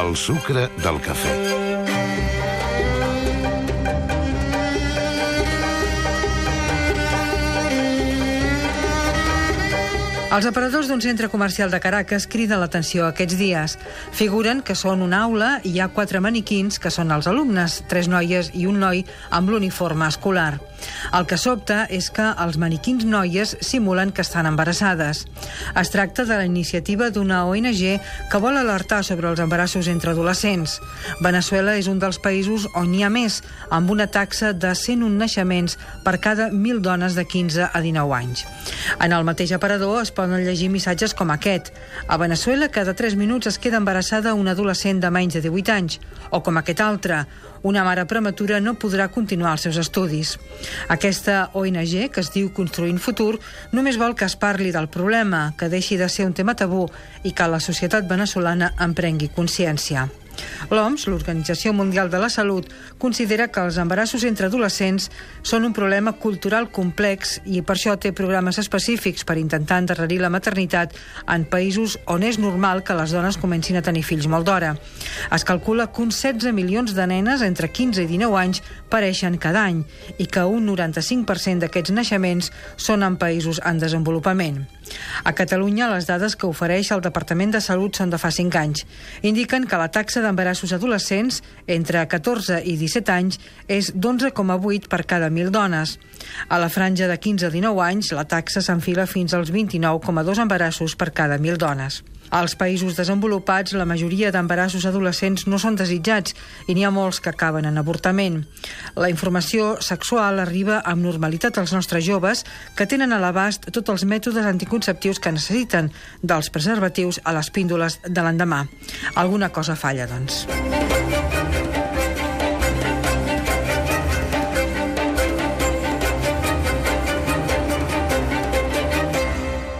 El sucre del cafè. Els aparadors d'un centre comercial de Caracas criden l'atenció aquests dies. Figuren que són una aula i hi ha quatre maniquins que són els alumnes, tres noies i un noi amb l'uniforme escolar. El que sobta és que els maniquins noies simulen que estan embarassades. Es tracta de la iniciativa d'una ONG que vol alertar sobre els embarassos entre adolescents. Venezuela és un dels països on hi ha més, amb una taxa de 101 naixements per cada 1.000 dones de 15 a 19 anys. En el mateix aparador es poden llegir missatges com aquest. A Venezuela, cada 3 minuts es queda embarassada una adolescent de menys de 18 anys. O com aquest altre, una mare prematura no podrà continuar els seus estudis. Aquesta ONG, que es diu Construint Futur, només vol que es parli del problema, que deixi de ser un tema tabú i que la societat veneçolana en prengui consciència. L'OMS, l'Organització Mundial de la Salut, considera que els embarassos entre adolescents són un problema cultural complex i per això té programes específics per intentar endarrerir la maternitat en països on és normal que les dones comencin a tenir fills molt d'hora. Es calcula que uns 16 milions de nenes entre 15 i 19 anys pareixen cada any i que un 95% d'aquests naixements són en països en desenvolupament. A Catalunya, les dades que ofereix el Departament de Salut són de fa 5 anys. Indiquen que la taxa d'embarassos adolescents entre 14 i 17 anys és d'11,8 per cada 1.000 dones. A la franja de 15 a 19 anys, la taxa s'enfila fins als 29,2 embarassos per cada 1.000 dones. Als països desenvolupats, la majoria d'embarassos adolescents no són desitjats i n'hi ha molts que acaben en avortament. La informació sexual arriba amb normalitat als nostres joves que tenen a l'abast tots els mètodes anticonceptius que necessiten, dels preservatius a les píndoles de l'endemà. Alguna cosa falla, doncs.